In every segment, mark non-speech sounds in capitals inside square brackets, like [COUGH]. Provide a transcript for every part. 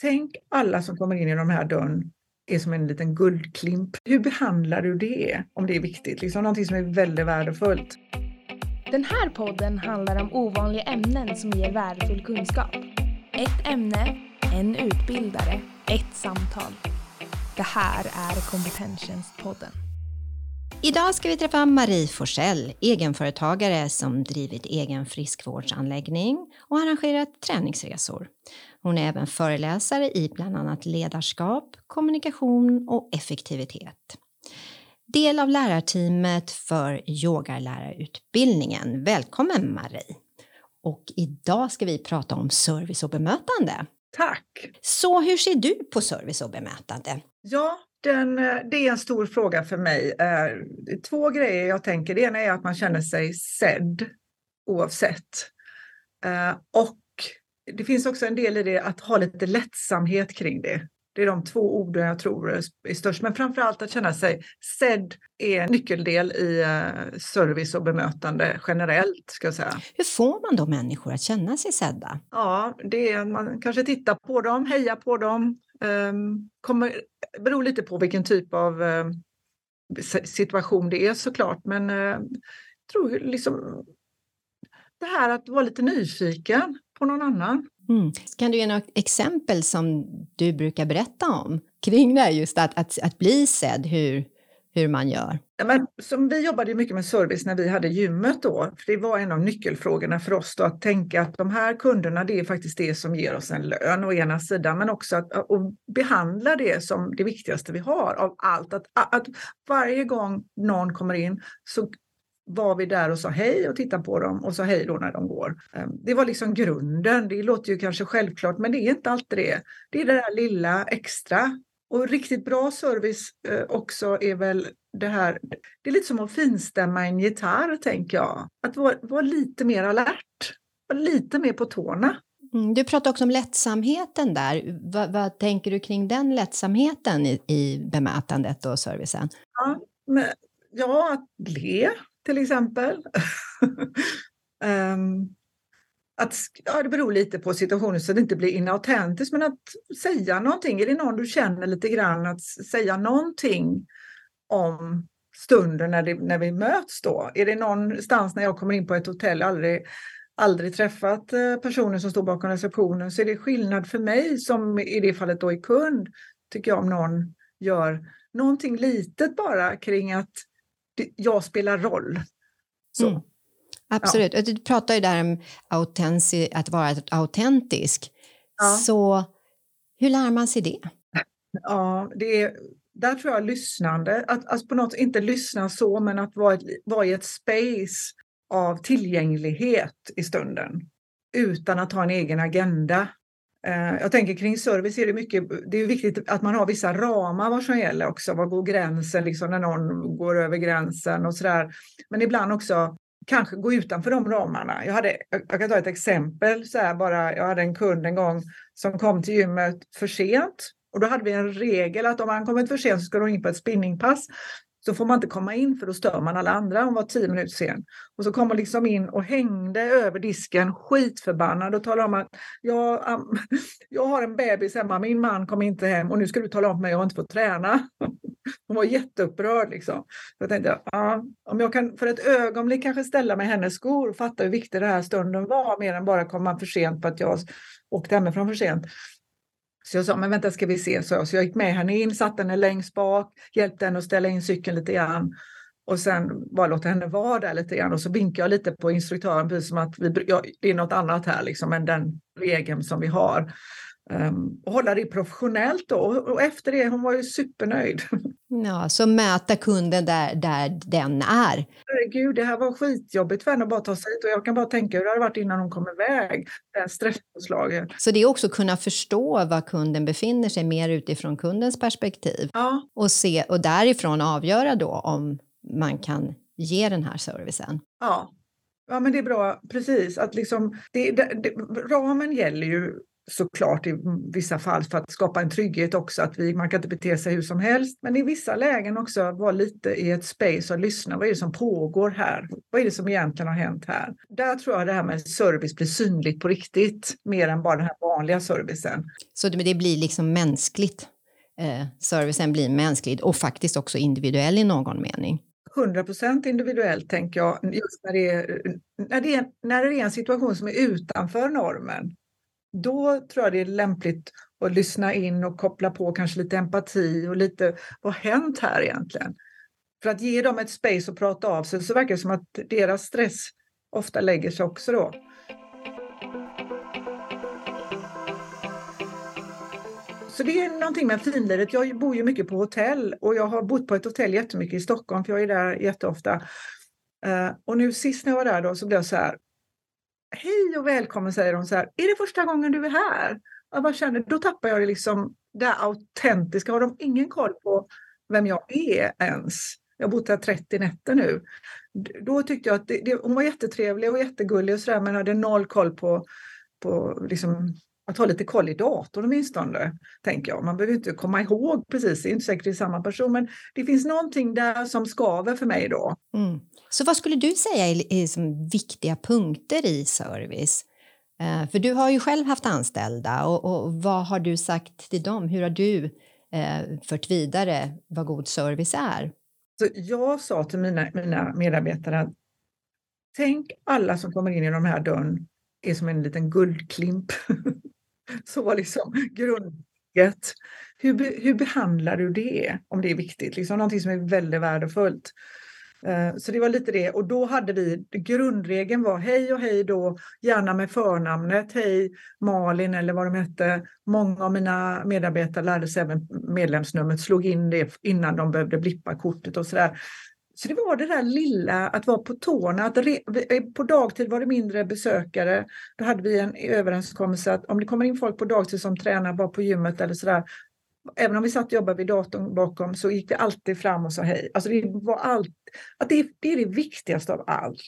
Tänk alla som kommer in genom den här dörren är som en liten guldklimp. Hur behandlar du det om det är viktigt? Liksom någonting som är väldigt värdefullt. Den här podden handlar om ovanliga ämnen som ger värdefull kunskap. Ett ämne, en utbildare, ett samtal. Det här är Kompetenstjänstpodden. Idag ska vi träffa Marie Forsell, egenföretagare som drivit egen friskvårdsanläggning och arrangerat träningsresor. Hon är även föreläsare i bland annat ledarskap, kommunikation och effektivitet. Del av lärarteamet för yogalärarutbildningen. Välkommen Marie! Och idag ska vi prata om service och bemötande. Tack! Så hur ser du på service och bemötande? Ja, den, det är en stor fråga för mig. Eh, två grejer jag tänker. Det ena är att man känner sig sedd oavsett. Eh, och det finns också en del i det att ha lite lättsamhet kring det. Det är de två orden jag tror är störst. Men framför allt att känna sig sedd är en nyckeldel i eh, service och bemötande generellt. Ska jag säga. Hur får man då människor att känna sig sedda? Ja, det är, man kanske tittar på dem, hejar på dem. Um, kommer, beror lite på vilken typ av um, situation det är såklart. Men uh, jag tror liksom det här att vara lite nyfiken på någon annan. Mm. Kan du ge några exempel som du brukar berätta om kring det här, just att, att, att bli sedd, hur, hur man gör? Ja, men, som vi jobbade mycket med service när vi hade gymmet då. För det var en av nyckelfrågorna för oss då, att tänka att de här kunderna, det är faktiskt det som ger oss en lön å ena sidan, men också att och behandla det som det viktigaste vi har av allt. Att, att varje gång någon kommer in så var vi där och sa hej och tittade på dem och sa hej då när de går. Ehm, det var liksom grunden. Det låter ju kanske självklart, men det är inte alltid det. Det är det där lilla extra. Och riktigt bra service eh, också är väl det här. Det är lite som att finstämma en gitarr, tänker jag. Att vara, vara lite mer alert, vara lite mer på tårna. Mm, du pratade också om lättsamheten där. Vad, vad tänker du kring den lättsamheten i, i bemötandet och servicen? Ja, men, ja att le till exempel. um, [LAUGHS] att, ja, det beror lite på situationen så det inte blir inautentiskt, men att säga någonting. Är det någon du känner lite grann, att säga någonting om stunden när, det, när vi möts då? Är det någonstans när jag kommer in på ett hotell, aldrig, aldrig träffat eh, personen som står bakom receptionen, så är det skillnad för mig som i det fallet då är kund, tycker jag, om någon gör någonting litet bara kring att jag spelar roll. Så. Mm. Absolut. Ja. Du pratar ju där om att vara autentisk. Ja. Så hur lär man sig det? [LAUGHS] Ja, det är, där tror jag lyssnande, att alltså på något inte lyssna så, men att vara, vara i ett space av tillgänglighet i stunden utan att ha en egen agenda. Eh, jag tänker kring service är det mycket, det är viktigt att man har vissa ramar vad som gäller också. Var går gränsen liksom när någon går över gränsen och sådär. Men ibland också kanske gå utanför de ramarna. Jag, hade, jag kan ta ett exempel. Så här bara, jag hade en kund en gång som kom till gymmet för sent. Och då hade vi en regel att om han kommit för sent så ska de in på ett spinningpass så får man inte komma in för då stör man alla andra. Hon var tio minuter sen. Och så kom hon liksom in och hängde över disken skitförbannad och talade om att jag, um, [LAUGHS] jag har en bebis hemma, min man kom inte hem och nu ska du tala om för mig att jag inte får träna. [LAUGHS] Hon var jätteupprörd. Liksom. Jag tänkte, ja, om jag kan för ett ögonblick kanske ställa mig i hennes skor och fatta hur viktig den här stunden var, mer än bara komma för sent för att jag åkte hemifrån för sent, så jag sa, men vänta ska vi se, så, så jag gick med henne in, satte henne längst bak, hjälpte henne att ställa in cykeln lite grann och sen bara låta henne vara där lite grann och så vinkade jag lite på instruktören precis som att vi, ja, det är något annat här liksom än den regeln som vi har. Um, och hålla det professionellt då. Och, och, efter det, hon var ju supernöjd. [LAUGHS] Ja, så möta kunden där, där den är. Herregud, det här var skitjobbigt för henne att bara ta sig hit och jag kan bara tänka hur det hade varit innan hon kom iväg. Det stresspåslaget. Så det är också att kunna förstå var kunden befinner sig mer utifrån kundens perspektiv. Ja. Och, se, och därifrån avgöra då om man kan ge den här servicen. Ja, ja men det är bra, precis. Att liksom, det, det, det, ramen gäller ju såklart i vissa fall för att skapa en trygghet också. Att vi, man kan inte bete sig hur som helst. Men i vissa lägen också vara lite i ett space och lyssna. Vad är det som pågår här? Vad är det som egentligen har hänt här? Där tror jag det här med service blir synligt på riktigt. Mer än bara den här vanliga servicen. Så det, det blir liksom mänskligt? Eh, servicen blir mänsklig och faktiskt också individuell i någon mening? 100% individuellt tänker jag, just när det, är, när, det är, när det är en situation som är utanför normen. Då tror jag det är lämpligt att lyssna in och koppla på kanske lite empati och lite vad har hänt här egentligen? För att ge dem ett space att prata av sig så verkar det som att deras stress ofta lägger sig också då. Så det är någonting med finlivet. Jag bor ju mycket på hotell och jag har bott på ett hotell jättemycket i Stockholm för jag är där jätteofta. Eh, och nu sist när jag var där då så blev jag så här. Hej och välkommen säger de så här. Är det första gången du är här? Jag bara känner, då tappar jag liksom det autentiska. Har de ingen koll på vem jag är ens? Jag har bott här 30 nätter nu. Då tyckte jag att det, det, hon var jättetrevlig och jättegullig och sådär men hade noll koll på, på liksom att ha lite koll i datorn åtminstone, tänker jag. Man behöver inte komma ihåg precis, det är inte säkert det är samma person, men det finns någonting där som skaver för mig då. Mm. Så vad skulle du säga är, är som viktiga punkter i service? Eh, för du har ju själv haft anställda och, och, vad har du sagt till dem? Hur har du eh, fört vidare vad god service är? Så jag sa till mina, mina medarbetare att tänk alla som kommer in i de här dörren är som en liten guldklimp. [LAUGHS] Så var liksom grundläget. Hur, hur behandlar du det om det är viktigt? Liksom någonting som är väldigt värdefullt. Eh, så det var lite det. Och då hade vi, grundregeln var hej och hej då, gärna med förnamnet. Hej Malin eller vad de hette. Många av mina medarbetare lärde sig även medlemsnumret, slog in det innan de behövde blippa kortet och sådär. Så det var det där lilla att vara på tårna. Att re, eh, på dagtid var det mindre besökare. Då hade vi en överenskommelse att om det kommer in folk på dagtid som tränar bara på gymmet eller sådär, även om vi satt och jobbade vid datorn bakom så gick vi alltid fram och sa hej. Alltså det, var allt, att det, det är det viktigaste av allt.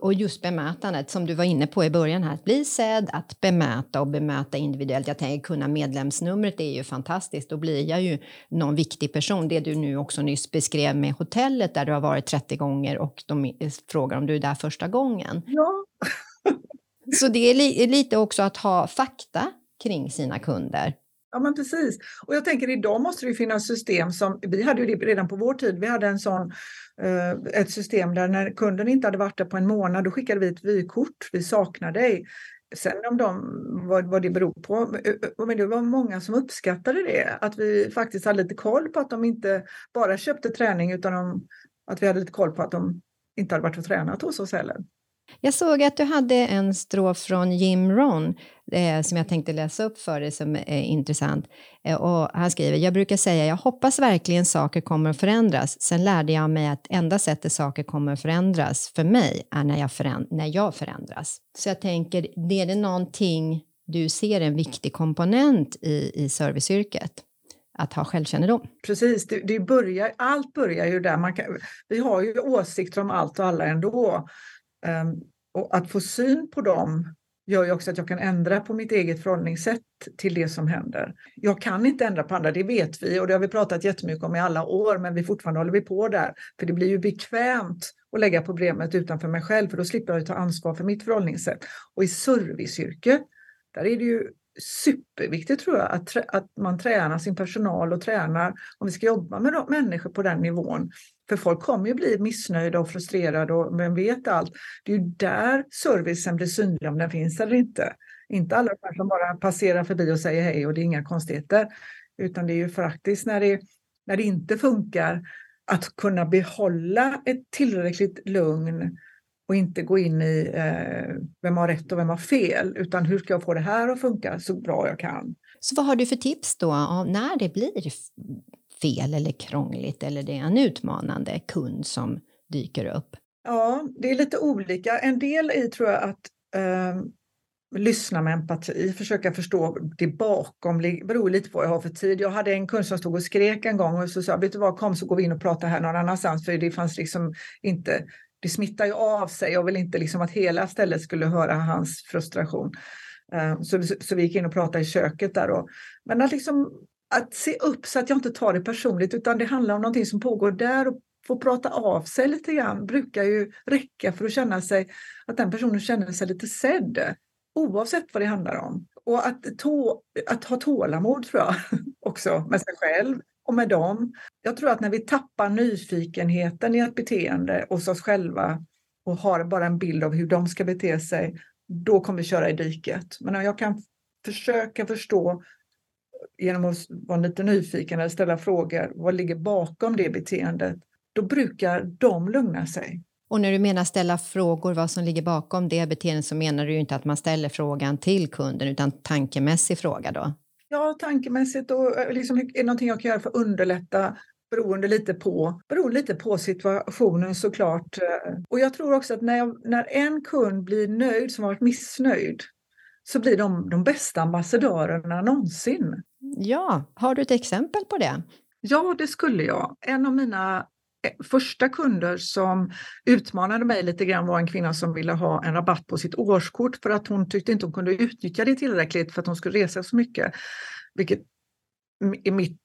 Och, just bemötandet som du var inne på i början här, att bli sedd, att bemöta och bemöta individuellt. Jag tänker kunna medlemsnumret är ju fantastiskt, då blir jag ju någon viktig person. Det du nu också nyss beskrev med hotellet där du har varit 30 gånger och de frågar om du är där första gången. Ja. så det är li lite också att ha fakta kring sina kunder. Ja, men precis. Och jag tänker idag måste det finnas system som, vi hade ju det redan på vår tid, vi hade en sån, eh, ett system där när kunden inte hade varit där på en månad, då skickade vi ett vykort, vi saknar dig. Sen om de, vad, vad det beror på, men det var många som uppskattade det, att vi faktiskt hade lite koll på att de inte bara köpte träning utan de, att vi hade lite koll på att de inte hade varit och tränat hos oss heller. Jag såg att du hade en strof från Jim Ron eh, som jag tänkte läsa upp för dig som är intressant. Eh, och han skriver, jag brukar säga, jag hoppas verkligen saker kommer att förändras. Sen lärde jag mig att enda sättet saker kommer att förändras för mig är när jag, föränd när jag förändras. Så jag tänker, det är det någonting du ser en viktig komponent i, i serviceyrket? att ha självkännedom. Precis, det, det börjar, allt börjar ju där. Man kan, vi har ju åsikter om allt och alla ändå. Ehm, och att få syn på dem gör ju också att jag kan ändra på mitt eget förhållningssätt till det som händer. Jag kan inte ändra på andra, det vet vi och det har vi pratat jättemycket om i alla år, men vi fortfarande håller vi på där. För det blir ju bekvämt att lägga problemet utanför mig själv, för då slipper jag ta ansvar för mitt förhållningssätt. Och i serviceyrke, där är det ju superviktigt tror jag att, att man tränar sin personal och tränar om vi ska jobba med människor på den nivån. För folk kommer ju bli missnöjda och frustrerade och vem vet allt. Det är ju där servicen blir synlig om den finns eller inte. Inte alla som bara passerar förbi och säger hej och det är inga konstigheter. Utan det är ju faktiskt när det, när det inte funkar att kunna behålla ett tillräckligt lugn och inte gå in i eh, vem har rätt och vem har fel, utan hur ska jag få det här att funka så bra jag kan. Så vad har du för tips då när det blir fel eller krångligt eller det är en utmanande kund som dyker upp? Ja, det är lite olika. En del i tror jag att eh, lyssna med empati, försöka förstå det bakom, det beror lite på vad jag har för tid. Jag hade en kund som stod och skrek en gång och så sa vet du vad, kom så går vi in och pratar här någon annanstans för det fanns liksom inte det smittar ju av sig. Jag vill inte liksom att hela stället skulle höra hans frustration. Ehm, så, så vi gick in och pratade i köket där. Och, men att, liksom, att se upp så att jag inte tar det personligt utan det handlar om någonting som pågår där och få prata av sig lite grann brukar ju räcka för att känna sig att den personen känner sig lite sedd. Oavsett vad det handlar om. Och att, tå, att ha tålamod tror jag [LAUGHS] också med sig själv och med dem. Jag tror att när vi tappar nyfikenheten i ett beteende hos oss själva och har bara en bild av hur de ska bete sig, då kommer vi köra i diket. Men om jag kan försöka förstå genom att vara lite nyfiken eller ställa frågor, vad ligger bakom det beteendet? Då brukar de lugna sig. Och när du menar ställa frågor, vad som ligger bakom det beteendet, så menar du ju inte att man ställer frågan till kunden, utan tankemässig fråga då? Ja, tankemässigt och eh, liksom, är det någonting jag kan göra för att underlätta beroende lite på, beroende lite på situationen såklart. Eh. Och jag tror också att när, jag, när en kund blir nöjd som har varit missnöjd så blir de de bästa ambassadörerna någonsin. Ja, har du ett exempel på det? Ja, det skulle jag. En av mina första kunder som utmanade mig lite grann var en kvinna som ville ha en rabatt på sitt årskort för att hon tyckte inte hon kunde utnyttja det tillräckligt för att hon skulle resa så mycket. Vilket i mitt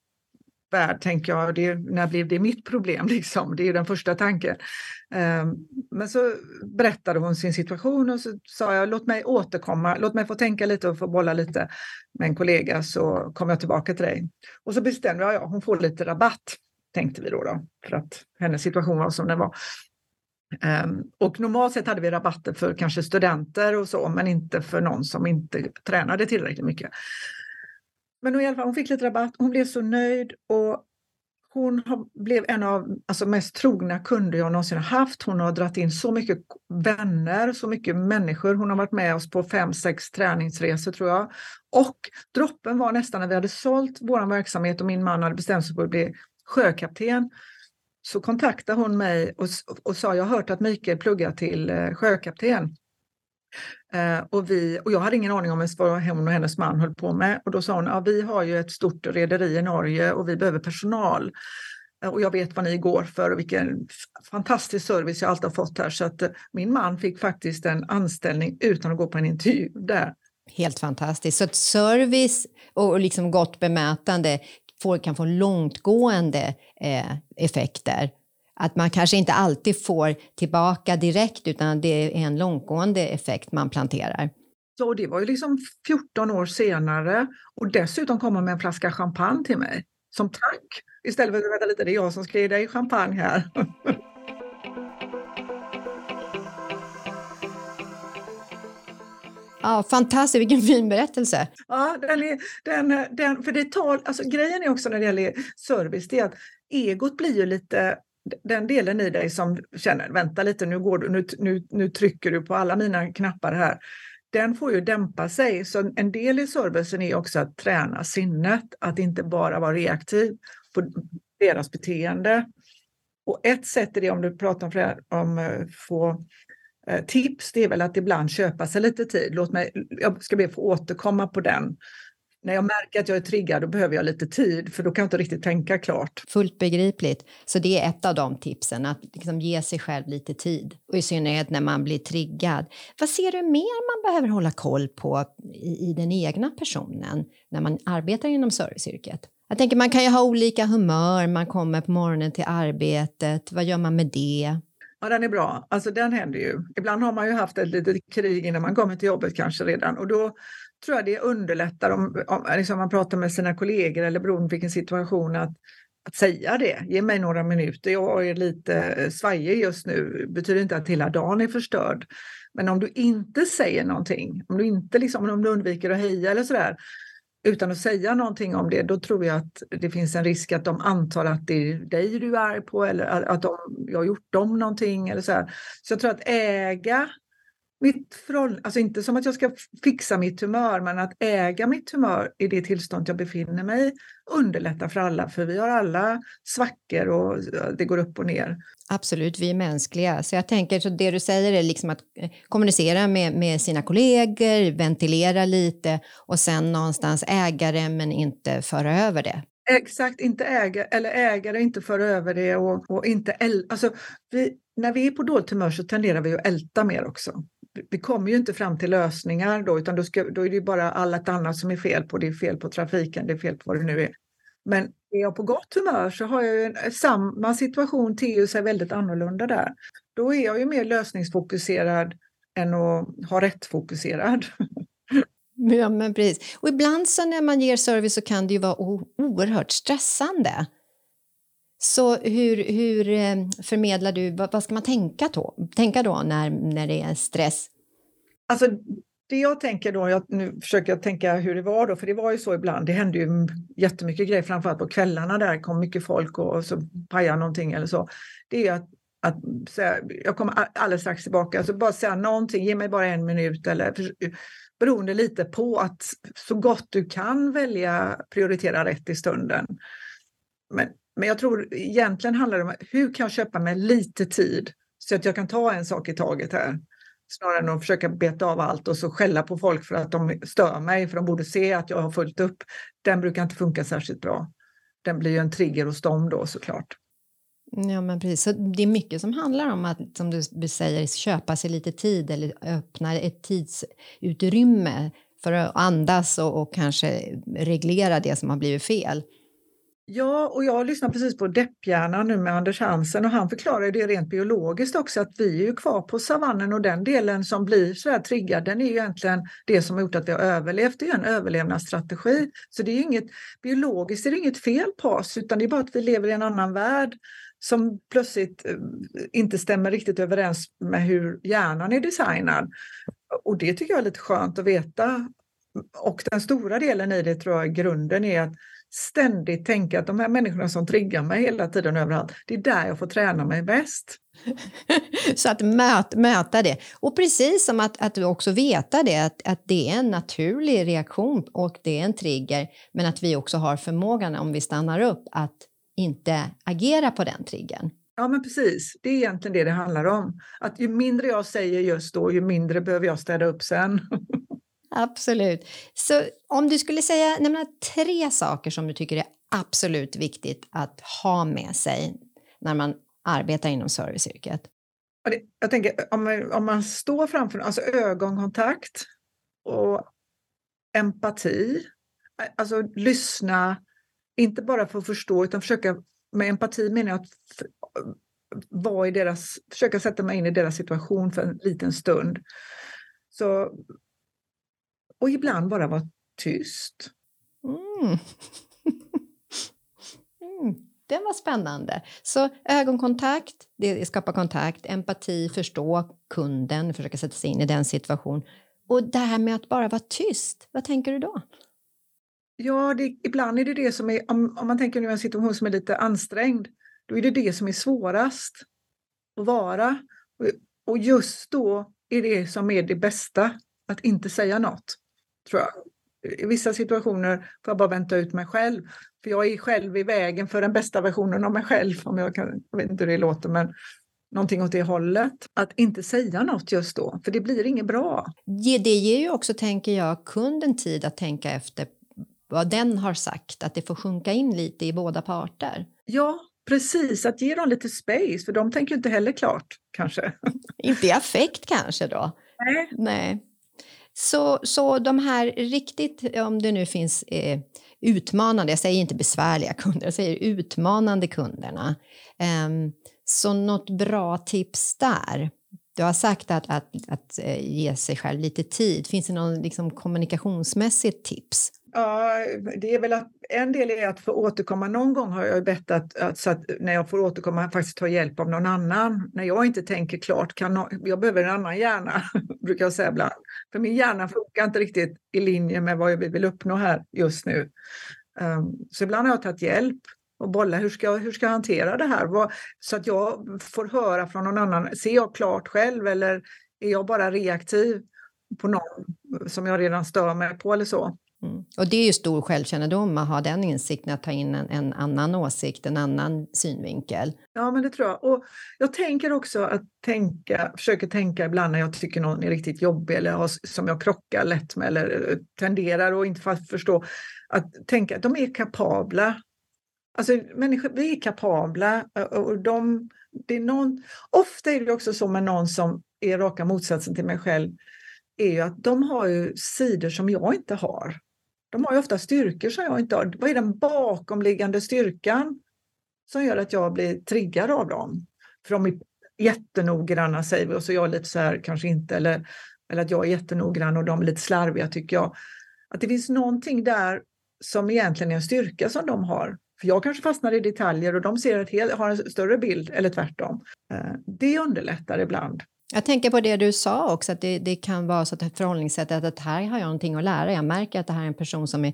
värld tänker jag, det, när blev det mitt problem? [LAUGHS] Liksom? Det är den första tanken. Ehm, men så berättade hon sin situation och så sa jag låt mig återkomma, låt mig få tänka lite och få bolla lite med en kollega så kommer jag tillbaka till dig. Och så bestämde jag, ja, hon får lite rabatt tänkte vi då, då för att hennes situation var som den var. Um, och normalt sett hade vi rabatter för kanske studenter och så, men inte för någon som inte tränade tillräckligt mycket. Men i alla fall, hon fick lite rabatt, hon blev så nöjd och hon har, blev en av alltså, mest trogna kunder jag någonsin har haft. Hon har dragit in så mycket vänner, så mycket människor. Hon har varit med oss på fem, sex träningsresor tror jag. Och droppen var nästan när vi hade sålt vår verksamhet och min man hade bestämt sig för att bli sjökapten så kontaktade hon mig och, och sa jag har hört att Mikael pluggar till eh, sjökapten. Eh, och, vi, och jag hade ingen aning om vad hon och hennes man höll på med. Och då sa hon, ja, vi har ju ett stort rederi i Norge och vi behöver personal. Eh, och jag vet vad ni går för och vilken fantastisk service jag alltid har fått här. Så att eh, min man fick faktiskt en anställning utan att gå på en intervju där. Helt fantastiskt. Så service och liksom gott bemötande får, kan få långtgående eh, effekter. Att man kanske inte alltid får tillbaka direkt utan det är en långtgående effekt man planterar. Så det var ju liksom 14 år senare och dessutom komma med en flaska champagne till mig som tack. Istället för att vänta lite, det är jag som ska ge dig champagne här. [LAUGHS] Ja, fantastiskt, vilken fin berättelse. Ja, den är, den, den, för det tal, alltså, grejen är också när det gäller service, det är att egot blir ju lite den delen i dig som känner, vänta lite, nu, går du, nu, nu, nu trycker du på alla mina knappar här. Den får ju dämpa sig. Så en del i servicen är också att träna sinnet, att inte bara vara reaktiv på deras beteende. Och ett sätt är det, om du pratar om, om eh, få Eh, tips det är väl att ibland köpa sig lite tid. Låt mig, jag ska be att få återkomma på den. När jag märker att jag är triggad då behöver jag lite tid för då kan jag inte riktigt tänka klart. Fullt begripligt. Så det är ett av de tipsen, att liksom ge sig själv lite tid. Och i synnerhet när man blir triggad. Vad ser du mer man behöver hålla koll på i, i den egna personen när man arbetar inom serviceyrket? Jag tänker man kan ju ha olika humör, man kommer på morgonen till arbetet, vad gör man med det? Ja, den är bra. Alltså den händer ju. Ibland har man ju haft ett litet krig innan man kommer till jobbet kanske redan och då tror jag det underlättar om, om liksom man pratar med sina kollegor eller beroende på vilken situation att, att säga det. Ge mig några minuter, jag är lite svajig just nu. betyder inte att hela dagen är förstörd. Men om du inte säger någonting, om du inte liksom, om du undviker att heja eller sådär, utan att säga någonting om det, då tror jag att det finns en risk att de antar att det är dig du är arg på eller att de, jag har gjort dem någonting. Eller så, här. så jag tror att äga mitt förhållande, alltså inte som att jag ska fixa mitt humör, men att äga mitt humör i det tillstånd jag befinner mig i underlättar för alla, för vi har alla svackor och det går upp och ner. Absolut, vi är mänskliga. Så jag tänker, så det du säger är liksom att eh, kommunicera med, med sina kollegor, ventilera lite och sen någonstans äga det men inte föra över det. Exakt, inte äga, eller äga det, inte föra över det och, och inte äl, alltså, vi, När vi är på dåligt humör så tenderar vi att älta mer också vi kommer ju inte fram till lösningar då, utan då, ska, då är det bara allt annat som är fel på. Det är fel på trafiken, det är fel på vad det nu är. Men är jag på gott humör så har jag ju en, samma situation till sig väldigt annorlunda där. Då är jag ju mer lösningsfokuserad än att ha rätt-fokuserad. [LAUGHS] Ja, men precis. Och ibland så när man ger service så kan det ju vara oerhört stressande. Så hur, hur eh, förmedlar du, vad, vad ska man tänka då, tänka då när, när det är stress? Alltså, det jag tänker då, jag, nu försöker jag tänka hur det var då, för det var ju så ibland, det hände ju jättemycket grejer, framförallt på kvällarna där kom mycket folk och, och så pajade någonting eller så. Det är att, att säga, jag kommer alldeles strax tillbaka, alltså bara säga någonting, ge mig bara en minut eller beroende lite på att så gott du kan välja prioritera rätt i stunden. Men men jag tror egentligen handlar det om hur kan jag köpa mig lite tid så att jag kan ta en sak i taget här. Snarare än att försöka beta av allt och så skälla på folk för att de stör mig, för de borde se att jag har fullt upp. Den brukar inte funka särskilt bra. Den blir ju en trigger hos dem då såklart. Ja, men precis. Så det är mycket som handlar om att, som du säger, köpa sig lite tid eller öppna ett tidsutrymme för att andas och, och kanske reglera det som har blivit fel. Ja, och jag lyssnar precis på Depphjärnan nu med Anders Hansen och han förklarar det rent biologiskt också att vi är ju kvar på savannen och den delen som blir så här triggad den är ju egentligen det som har gjort att vi har överlevt. Det är en överlevnadsstrategi. Så det är inget, biologiskt är det inget fel på oss utan det är bara att vi lever i en annan värld som plötsligt eh, inte stämmer riktigt överens med hur hjärnan är designad. Och det tycker jag är lite skönt att veta. Och den stora delen i det tror jag grunden är att ständigt tänka att de här människorna som triggar mig hela tiden överallt, det är där jag får träna mig bäst. [LAUGHS] så att möt, möta det. Och precis som att, att också veta det, att, att det är en naturlig reaktion och det är en trigger, men att vi också har förmågan, om vi stannar upp, att inte agera på den triggern. Ja, men precis. Det är egentligen det det handlar om. Att ju mindre jag säger just då, ju mindre behöver jag städa upp sen. [LAUGHS] Absolut. Så om du skulle säga nämna tre saker som du tycker är absolut viktigt att ha med sig när man arbetar inom serviceyrket? Jag tänker om man, om man står framför alltså ögonkontakt och empati. Alltså lyssna, inte bara för att förstå utan försöka med empati menar jag att vara i deras, försöka sätta mig in i deras situation för en liten stund. Så och ibland bara vara tyst. Mm. [LAUGHS] mm. Det var spännande. Så ögonkontakt, det skapar kontakt, empati, förstå kunden, försöka sätta sig in i den situationen. Och det här med att bara vara tyst, vad tänker du då? Ja, det, ibland är det det som är, om, om man tänker nu en situation som är lite ansträngd, då är det det som är svårast att vara. Och, och just då är det som är det bästa, att inte säga något tror jag. I vissa situationer får jag bara vänta ut mig själv. För jag är själv i vägen för den bästa versionen av mig själv. Om jag, kan, jag vet inte hur det låter, men någonting åt det hållet. Att inte säga något just då, för det blir inget bra. Det ger ju också, tänker jag, kunden tid att tänka efter vad den har sagt, att det får sjunka in lite i båda parter. Ja, precis. Att ge dem lite space, för de tänker inte heller klart kanske. [LAUGHS] inte i affekt kanske då? Nej. Nej. Så, så de här riktigt, om det nu finns eh, utmanande, jag säger inte besvärliga [LAUGHS] kunder, jag säger utmanande kunderna. Eh, så något bra tips där? Du har sagt att, att, att eh, ge sig själv lite tid. Finns det någon liksom, kommunikationsmässigt tips? Ja, det är väl att en del är att få återkomma. Någon gång har jag bett att, att, så att när jag får återkomma faktiskt ta hjälp av någon annan. När jag inte tänker klart, kan no jag behöver en annan hjärna, [LAUGHS] brukar jag säga ibland. För min hjärna funkar inte riktigt i linje med vad vi vill uppnå här just nu. Um, så ibland har jag tagit hjälp och bolla, hur ska, jag, hur ska jag hantera det här? Vad, så att jag får höra från någon annan, ser jag klart själv eller är jag bara reaktiv på någon som jag redan stör mig på eller så? Mm. Och det är ju stor självkännedom att ha den insikten, att ta in en, en, annan åsikt, en annan synvinkel. Ja, men det tror jag. Och jag tänker också att tänka, försöker tänka ibland när jag tycker någon är riktigt jobbig eller har, som jag krockar lätt med eller eh, tenderar att inte förstå, att tänka att de är kapabla. Alltså människor, vi är kapabla och de, det är någon, ofta är det också så med någon som är raka motsatsen till mig själv är ju att de har ju sidor som jag inte har. De har ju ofta styrkor som jag inte har. Vad är den bakomliggande styrkan som gör att jag blir triggad av dem? För de är jättenoggranna säger vi och så är jag lite så här kanske inte eller, eller att jag är jättenoggrann och de är lite slarviga tycker jag. Att det finns någonting där som egentligen är en styrka som de har. För jag kanske fastnar i detaljer och de ser ett helt, har en större bild eller tvärtom. Eh, det underlättar ibland. Jag tänker på det du sa också, att det, det kan vara så att förhållningssättet att här har jag någonting att lära. Jag märker att det här är en person som är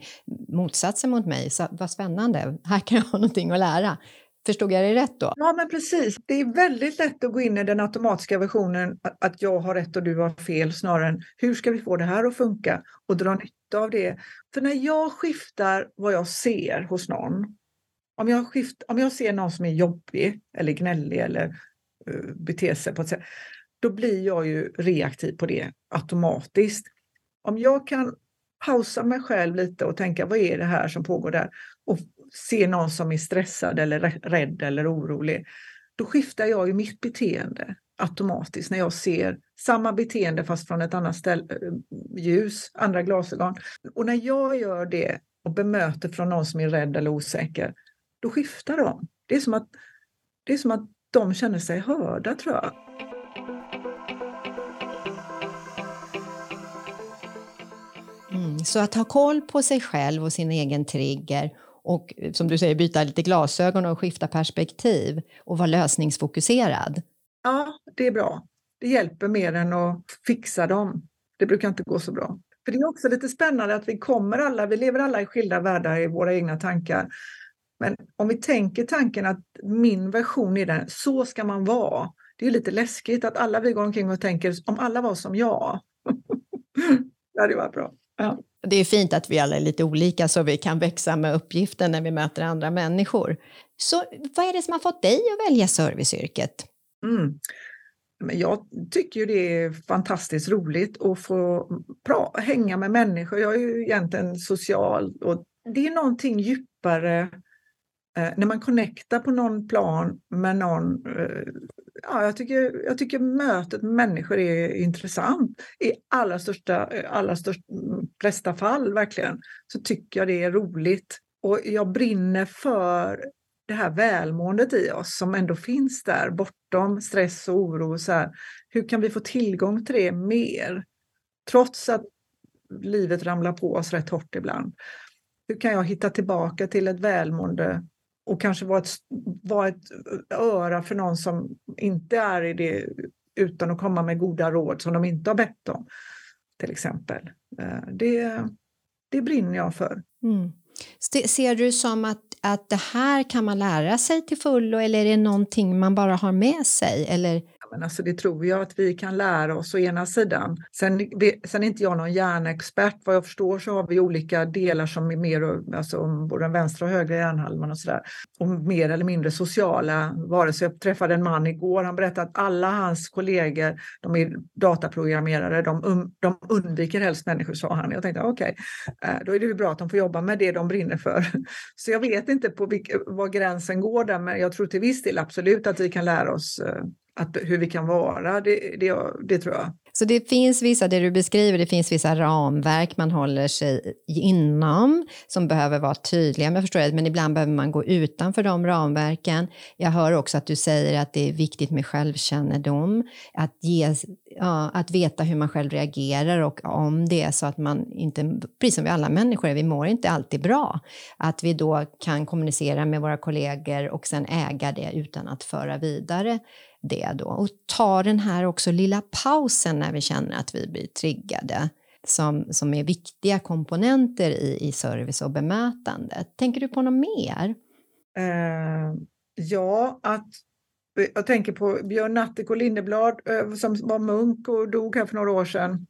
motsatsen mot mig. Så vad spännande, här kan jag ha någonting att lära. Förstod jag det rätt då? Ja, men precis. Det är väldigt lätt att gå in i den automatiska versionen att jag har rätt och du har fel snarare än hur ska vi få det här att funka och dra nytta av det. För när jag skiftar vad jag ser hos någon, om jag, skift, om jag ser någon som är jobbig eller gnällig eller uh, beter sig på ett sätt, då blir jag ju reaktiv på det automatiskt. Om jag kan pausa mig själv lite och tänka vad är det här som pågår där och se någon som är stressad eller rädd eller orolig, då skiftar jag ju mitt beteende automatiskt när jag ser samma beteende fast från ett annat ställ, eh, ljus, andra glasögon. Och när jag gör det och bemöter från någon som är rädd eller osäker, då skiftar de. Det är som att, det är som att de känner sig hörda tror jag. Så att ha koll på sig själv och sin egen trigger och eh, som du säger byta lite glasögon och skifta perspektiv och vara lösningsfokuserad. Ja, det är bra. Det hjälper mer än att fixa dem. Det brukar inte gå så bra. För det är också lite spännande att vi kommer alla, vi lever alla i skilda världar i våra egna tankar. Men om vi tänker tanken att min version är den, så ska man vara. Det är lite läskigt att alla vi går omkring och tänker om alla var som jag. [LAUGHS] det hade varit bra. Ja. Det är fint att vi alla är lite olika så vi kan växa med uppgiften när vi möter andra människor. Så vad är det som har fått dig att välja serviceyrket? Mm. Men jag tycker ju det är fantastiskt roligt att få hänga med människor. Jag är ju egentligen social och det är någonting djupare eh, när man connectar på någon plan med någon eh, ja, jag, tycker, jag tycker mötet med människor är intressant. I allra största, allra största, flesta fall verkligen så tycker jag det är roligt. Och jag brinner för det här välmåendet i oss som ändå finns där bortom stress och oro. Så här, hur kan vi få tillgång till det mer? Trots att livet ramlar på oss rätt hårt ibland. Hur kan jag hitta tillbaka till ett välmående och kanske vara ett, vara ett öra för någon som inte är i det utan att komma med goda råd som de inte har bett om. Till exempel. Eh, det, det brinner jag för. Mm. Ser du som att, att det här kan man lära sig till fullo eller är det någonting man bara har med sig? Eller? Men alltså det tror jag att vi kan lära oss å ena sidan. Sen, sen är inte jag någon hjärnexpert. Vad jag förstår så har vi olika delar som är mer, alltså både den vänstra och högra hjärnhalvan och sådär. Och mer eller mindre sociala. Vare sig jag träffade en man igår, han berättade att alla hans kollegor, de är dataprogrammerare, de, um, de undviker helst människor, sa han. Jag tänkte okej, okay, då är det ju bra att de får jobba med det de brinner för. [LAUGHS] Så jag vet inte på vilk, var gränsen går där, men jag tror till viss del absolut att vi kan lära oss eh, att, hur vi kan vara, det, det, det tror jag. Så det finns vissa, det du beskriver, det finns vissa ramverk man håller sig inom som behöver vara tydliga, men, förstår jag, men ibland behöver man gå utanför de ramverken. Jag hör också att du säger att det är viktigt med självkännedom, att, ge, ja, att veta hur man själv reagerar och om det är så att man inte, precis som vi alla människor är, vi mår inte alltid bra, att vi då kan kommunicera med våra kollegor och sen äga det utan att föra vidare det då och ta den här också lilla pausen när vi känner att vi blir triggade som, som är viktiga komponenter i, i service och bemötande. Tänker du på något mer? Uh, ja, att jag tänker på Björn Natthiko Lindeblad eh, som var munk och dog här för några år sedan.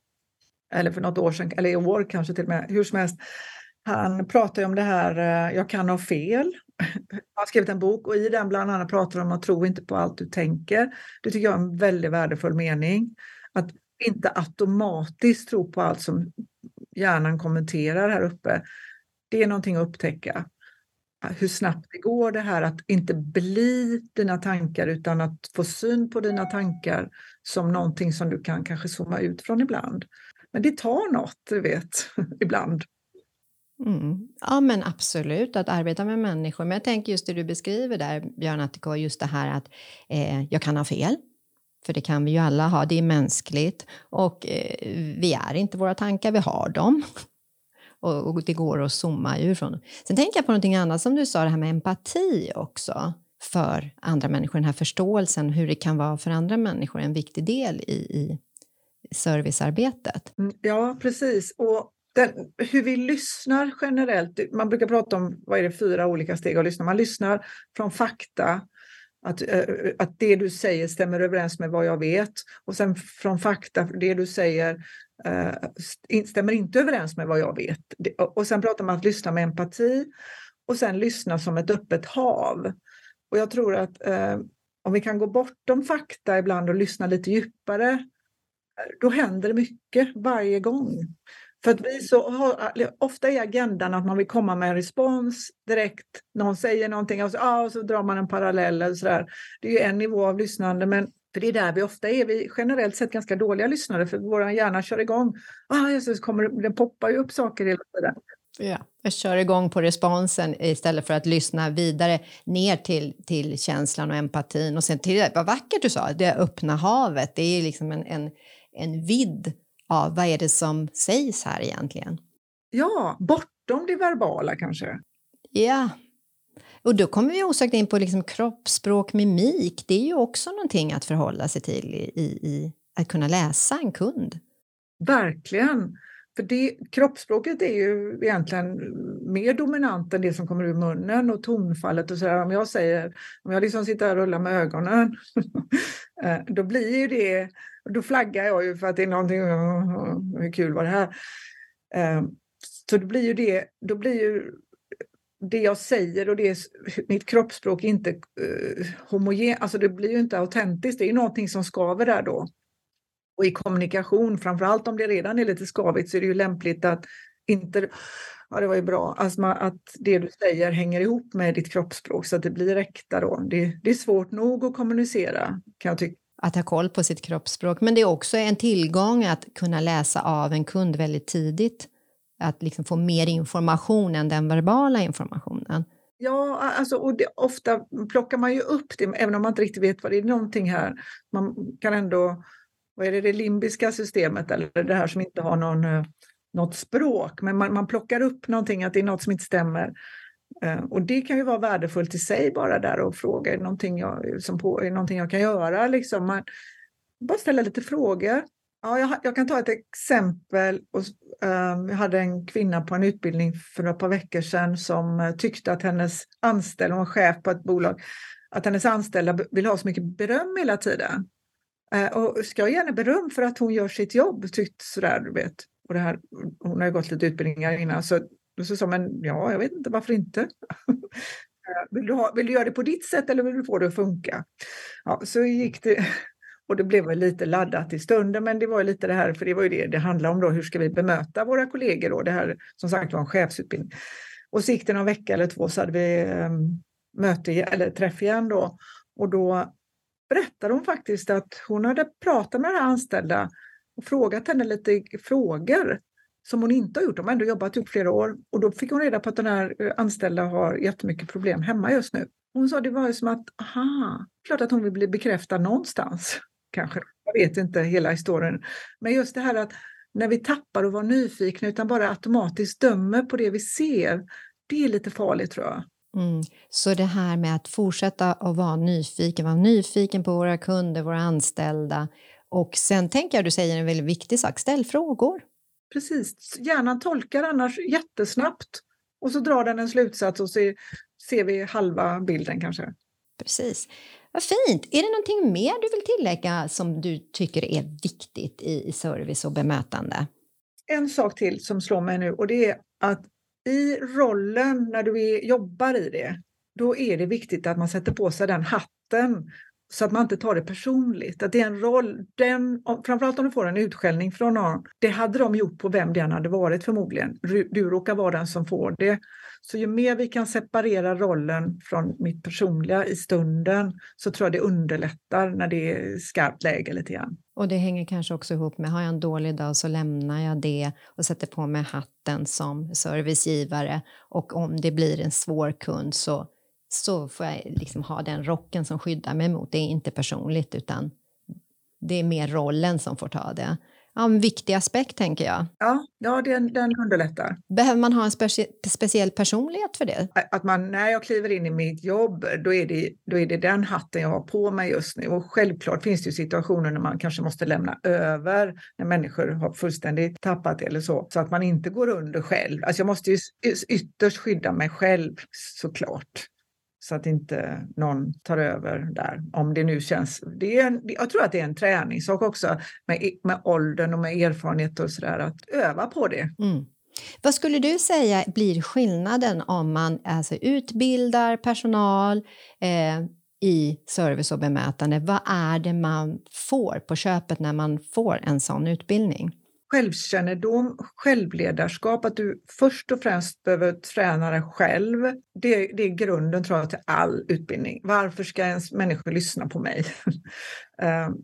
Eller för något år sedan, eller i år kanske till och med, hur som helst. Han pratar om det här, eh, jag kan ha fel [LAUGHS] Han har skrivit en bok och i den bland annat pratar om att tro inte på allt du tänker. Det tycker jag är en väldigt värdefull mening. Att inte automatiskt tro på allt som hjärnan kommenterar här uppe. Det är någonting att upptäcka hur snabbt det går det här att inte bli dina tankar utan att få syn på dina tankar som någonting som du kan kanske zooma ut från ibland. Men det tar något, du vet, [LAUGHS] ibland. Mm. Ja men absolut, att arbeta med människor. Men jag tänker just det du beskriver där, Björn Attiko, just det här att eh, jag kan ha fel. För det kan vi ju alla ha, det är mänskligt. Och eh, vi är inte våra tankar, vi har dem och, och, det går att zooma ur från. Sen tänker jag på någonting annat som du sa, det här med empati också för andra människor, den här förståelsen, hur det kan vara för andra människor, en viktig del i, i servicearbetet. Mm, ja, precis. Och den, hur vi lyssnar generellt, man brukar prata om vad är det, fyra olika steg att lyssna. Man lyssnar från fakta, att, eh, att det du säger stämmer överens med vad jag vet. Och sen från fakta, det du säger Eh, stämmer inte överens med vad jag vet. Och sen pratar man om att lyssna med empati och sen lyssna som ett öppet hav. Och jag tror att eh, om vi kan gå bortom fakta ibland och lyssna lite djupare, eh, då händer det mycket varje gång. För att vi så har, eh, ofta är agendan att man vill komma med en respons direkt. Någon säger någonting och så, ah, och så drar man en parallell. Eller så där. Det är ju en nivå av lyssnande, men för det är där vi ofta är. Vi generellt sett ganska dåliga lyssnare för vår hjärna kör igång. Ah, det, kommer, den poppar ju upp saker hela tiden. Ja, jag kör igång på responsen istället för att lyssna vidare ner till, till känslan och empatin. Och sen till, vad vackert du sa, det öppna havet. Det är liksom en, en, en vidd av vad är det som sägs här egentligen? Ja, bortom det verbala kanske. Ja, och då kommer vi osökt in på liksom kroppsspråk, mimik. Det är ju också någonting att förhålla sig till i, i att kunna läsa en kund. Verkligen. För det, kroppsspråket är ju egentligen mer dominant än det som kommer ur munnen och tonfallet och sådär. Om jag säger, om jag liksom sitter och rullar med ögonen, [LAUGHS] eh, då blir ju det då flaggar jag ju för att det är någonting, hur kul var det här? Eh, så då blir ju det, då blir ju det jag säger och det, mitt kroppsspråk inte eh, homogen, alltså det blir ju inte autentiskt, det är ju någonting som skaver där då. Och i kommunikation, framförallt om det redan är lite skavigt, så är det ju lämpligt att inte Ja, det var ju bra. Alltså att det du säger hänger ihop med ditt kroppsspråk så att det blir äkta då. Det, det är svårt nog att kommunicera kan jag tycka att ha koll på sitt kroppsspråk. Men det är också en tillgång att kunna läsa av en kund väldigt tidigt. Att liksom få mer information än den verbala informationen. Ja, alltså, och det, ofta plockar man ju upp det, även om man inte riktigt vet vad det är någonting här. Man kan ändå, vad är det, det limbiska systemet eller det här som inte har någon, eh, något språk, men man, man plockar upp någonting, att det är något som inte stämmer. Eh, och det kan ju vara värdefullt i sig bara där och fråga, är det någonting jag, som på, är det någonting jag kan göra? Liksom. Man, bara ställa lite frågor. Ja, jag, jag kan ta ett exempel. Och, um, jag hade en kvinna på en utbildning för ett par veckor sedan som uh, tyckte att hennes anställda, hon var chef på ett bolag, att hennes anställda vill ha så mycket beröm hela tiden. Uh, och ska jag ge henne beröm för att hon gör sitt jobb? Tyckte sådär, du vet. Och det här, hon har ju gått lite utbildningar innan, så så sa men ja, jag vet inte, varför inte? [LAUGHS] Eh, vill, du ha, vill du göra det på ditt sätt eller vill du få det att funka? Ja, så gick det. Och det blev väl lite laddat i stunden, men det var lite det här, för det var ju det det handlade om då, hur ska vi bemöta våra kollegor då? Det här som sagt var en chefsutbildning. Och så gick det någon vecka eller två så hade vi um, möte eller träff igen då. Och då berättade hon faktiskt att hon hade pratat med den här anställda och frågat henne lite frågor som hon inte har gjort. De har ändå jobbat ihop flera år och då fick hon reda på att den här eh, anställda har jättemycket problem hemma just nu. Hon sa det var ju som att, aha, klart att hon vill bli bekräftad någonstans. Kanske, jag vet inte hela historien. Men just det här att när vi tappar att vara nyfikna utan bara automatiskt dömer på det vi ser, det är lite farligt tror jag. Mm. Så det här med att fortsätta att vara nyfiken, vara nyfiken på våra kunder, våra anställda och sen tänker jag du säger en väldigt viktig sak, ställ frågor. Precis, hjärnan tolkar annars jättesnabbt och så drar den en slutsats och så ser vi halva bilden kanske. Precis. Vad fint! Är det någonting mer du vill tillägga som du tycker är viktigt i service och bemötande? En sak till som slår mig nu och det är att i rollen när du jobbar i det, då är det viktigt att man sätter på sig den hatten så att man inte tar det personligt. Att det är en roll, den, framförallt om du får en utskällning från någon, det hade de gjort på vem det än hade varit förmodligen. Du råkar vara den som får det. Så ju mer vi kan separera rollen från mitt personliga i stunden så tror jag det underlättar när det är skarpt läge lite grann. Och det hänger kanske också ihop med, har jag en dålig dag så lämnar jag det och sätter på mig hatten som servicegivare och om det blir en svår kund så så får jag liksom ha den rocken som skyddar mig mot. Det är inte personligt utan det är mer rollen som får ta det. Ja, en viktig aspekt tänker jag. Ja, ja den, den underlättar. Behöver man ha en specie speciell personlighet för det? Att man, när jag kliver in i mitt jobb, då är, det, då är det den hatten jag har på mig just nu. Och självklart finns det situationer när man kanske måste lämna över, när människor har fullständigt tappat eller så, så att man inte går under själv. Alltså jag måste ju ytterst skydda mig själv såklart så att inte någon tar över där. Om det nu känns... Det är en, jag tror att det är en träningssak också med, med åldern och med erfarenhet och sådär, att öva på det. Mm. Vad skulle du säga blir skillnaden om man alltså utbildar personal eh, i service och bemötande? Vad är det man får på köpet när man får en sån utbildning? Självkännedom, självledarskap, att du först och främst behöver träna dig själv. Det, det är grunden tror jag till all utbildning. Varför ska ens människor lyssna på mig? [LAUGHS] Ehm,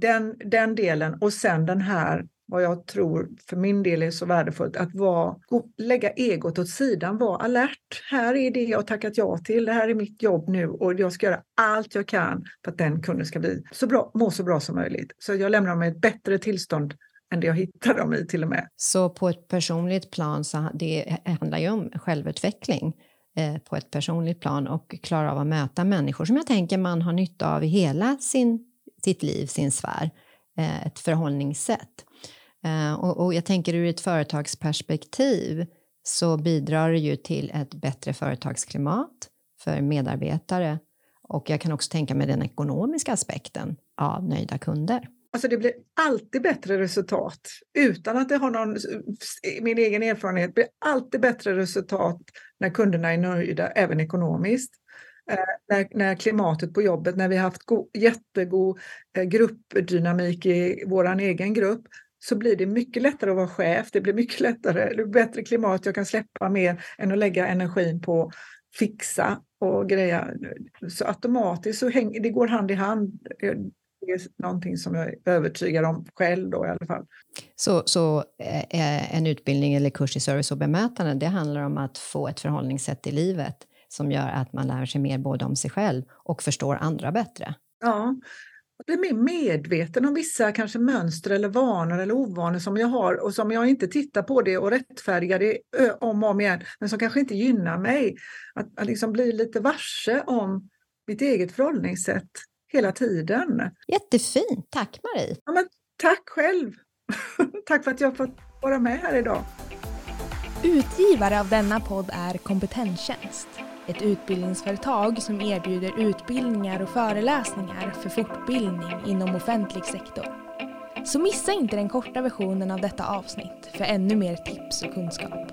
den, den delen och sen den här vad jag tror för min del är så värdefullt, att vara, lägga egot åt sidan, vara alert. Här är det jag tackat ja till, det här är mitt jobb nu och jag ska göra allt jag kan för att den kunden ska bli så bra, må så bra som möjligt. Så jag lämnar dem i ett bättre tillstånd än det jag hittar dem i till och med. Så på ett personligt plan så det handlar ju om självutveckling eh, på ett personligt plan och klara av att möta människor som jag tänker man har nytta av i hela sin, sitt liv, sin sfär, eh, ett förhållningssätt. Eh, och, och jag tänker ur ett företagsperspektiv så bidrar det ju till ett bättre företagsklimat för medarbetare och jag kan också tänka mig den ekonomiska aspekten av nöjda kunder. Alltså det blir alltid bättre resultat utan att det har någon, min egen erfarenhet, blir alltid bättre resultat när kunderna är nöjda, även ekonomiskt. Eh, när, när, klimatet på jobbet, när vi har haft go, jättegod eh, gruppdynamik i vår egen grupp, så blir det mycket lättare att vara chef. Det blir mycket [LAUGHS] lättare, det blir bättre klimat, jag kan släppa mer än att lägga energin på fixa och greja. Så automatiskt så hänger, det går hand i hand det är någonting som jag är övertygad om själv då i alla fall. Så, så eh, en utbildning eller kurs i service och bemötande, det handlar om att få ett förhållningssätt i livet som gör att man lär sig mer både om sig själv och förstår andra bättre? Ja, blir mer medveten om vissa kanske mönster eller vanor eller ovanor som jag har och som jag inte tittar på det och rättfärdigar det om och om igen, men som kanske inte gynnar mig. Att, att liksom bli lite varse om mitt eget förhållningssätt hela tiden. Jättefint, tack Marie! Ja, men tack själv! [LAUGHS] tack för att jag fått vara med här idag. Utgivare av denna podd är Kompetenstjänst. Ett utbildningsföretag som erbjuder utbildningar och föreläsningar för fortbildning inom offentlig sektor. Så missa inte den korta versionen av detta avsnitt för ännu mer tips och kunskap.